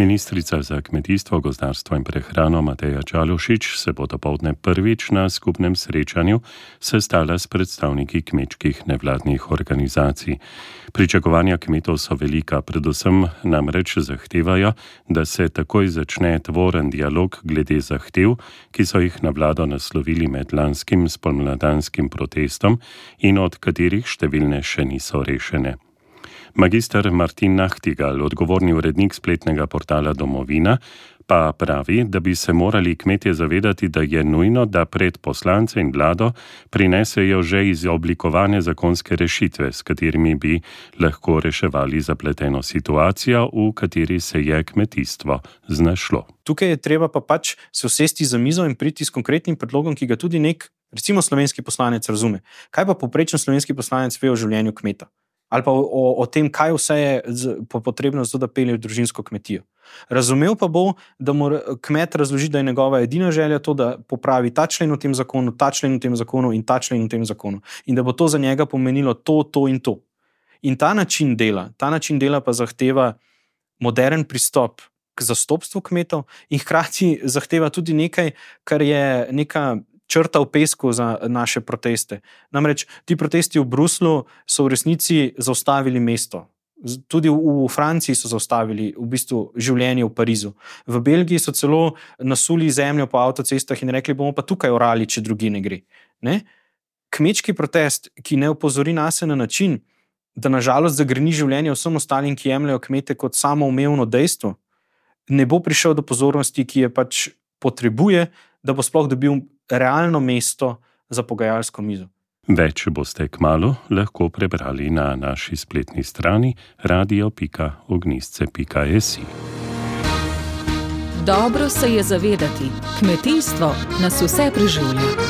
Ministrica za kmetijstvo, gozdarstvo in prehrano Mateja Čalušič se bo dopoledne prvič na skupnem srečanju sestala s predstavniki kmečkih nevladnih organizacij. Pričakovanja kmetov so velika, predvsem namreč zahtevajo, da se takoj začne tvoren dialog glede zahtev, ki so jih na vlado naslovili med lanskim spomladanskim protestom in od katerih številne še niso rešene. Magister Martin Nachtigal, odgovorni urednik spletnega portala Domovina, pa pravi, da bi se morali kmetje zavedati, da je nujno, da pred poslance in vlado prinesejo že izoblikovane zakonske rešitve, s katerimi bi lahko reševali zapleteno situacijo, v kateri se je kmetijstvo znašlo. Tukaj je treba pa pač se usesti za mizo in priti s konkretnim predlogom, ki ga tudi nek, recimo, slovenski poslanec razume. Kaj pa poprečen slovenski poslanec ve o življenju kmeta? Ali pa o, o tem, kaj vse je potrebno, zato, da pelje v družinsko kmetijo. Razumel pa bo, da mora kmet razložiti, da je njegova edina želja to, da popravi ta člen v tem zakonu, ta člen v tem zakonu in ta člen v tem zakonu. In da bo to za njega pomenilo to, to in to. In ta način dela, ta način dela pa zahteva modern pristop k zastopstvu kmetov in hkrati zahteva tudi nekaj, kar je neka črta v pesku za naše proteste. Namreč ti protesti v Bruslu so v resnici zaustavili mesto. Tudi v Franciji so zaustavili v bistvu življenje v Parizu. V Belgiji so celo nasuli zemljo po avtocestah in rekli: bomo pa tukaj orali, če drugi ne gre. Ne? Kmečki protest, ki ne opozori nas na način, da nažalost zagrni življenje vsem ostalim, ki jemljajo kmete kot samoumevno dejstvo, ne bo prišel do pozornosti, ki je pač potrebuje, da bo sploh dobil realno mesto za pogajalsko mizo. Več boste kmalo lahko prebrali na naši spletni strani radio.ognisce.si. Dobro se je zavedati, kmetijstvo nas vse preživlja.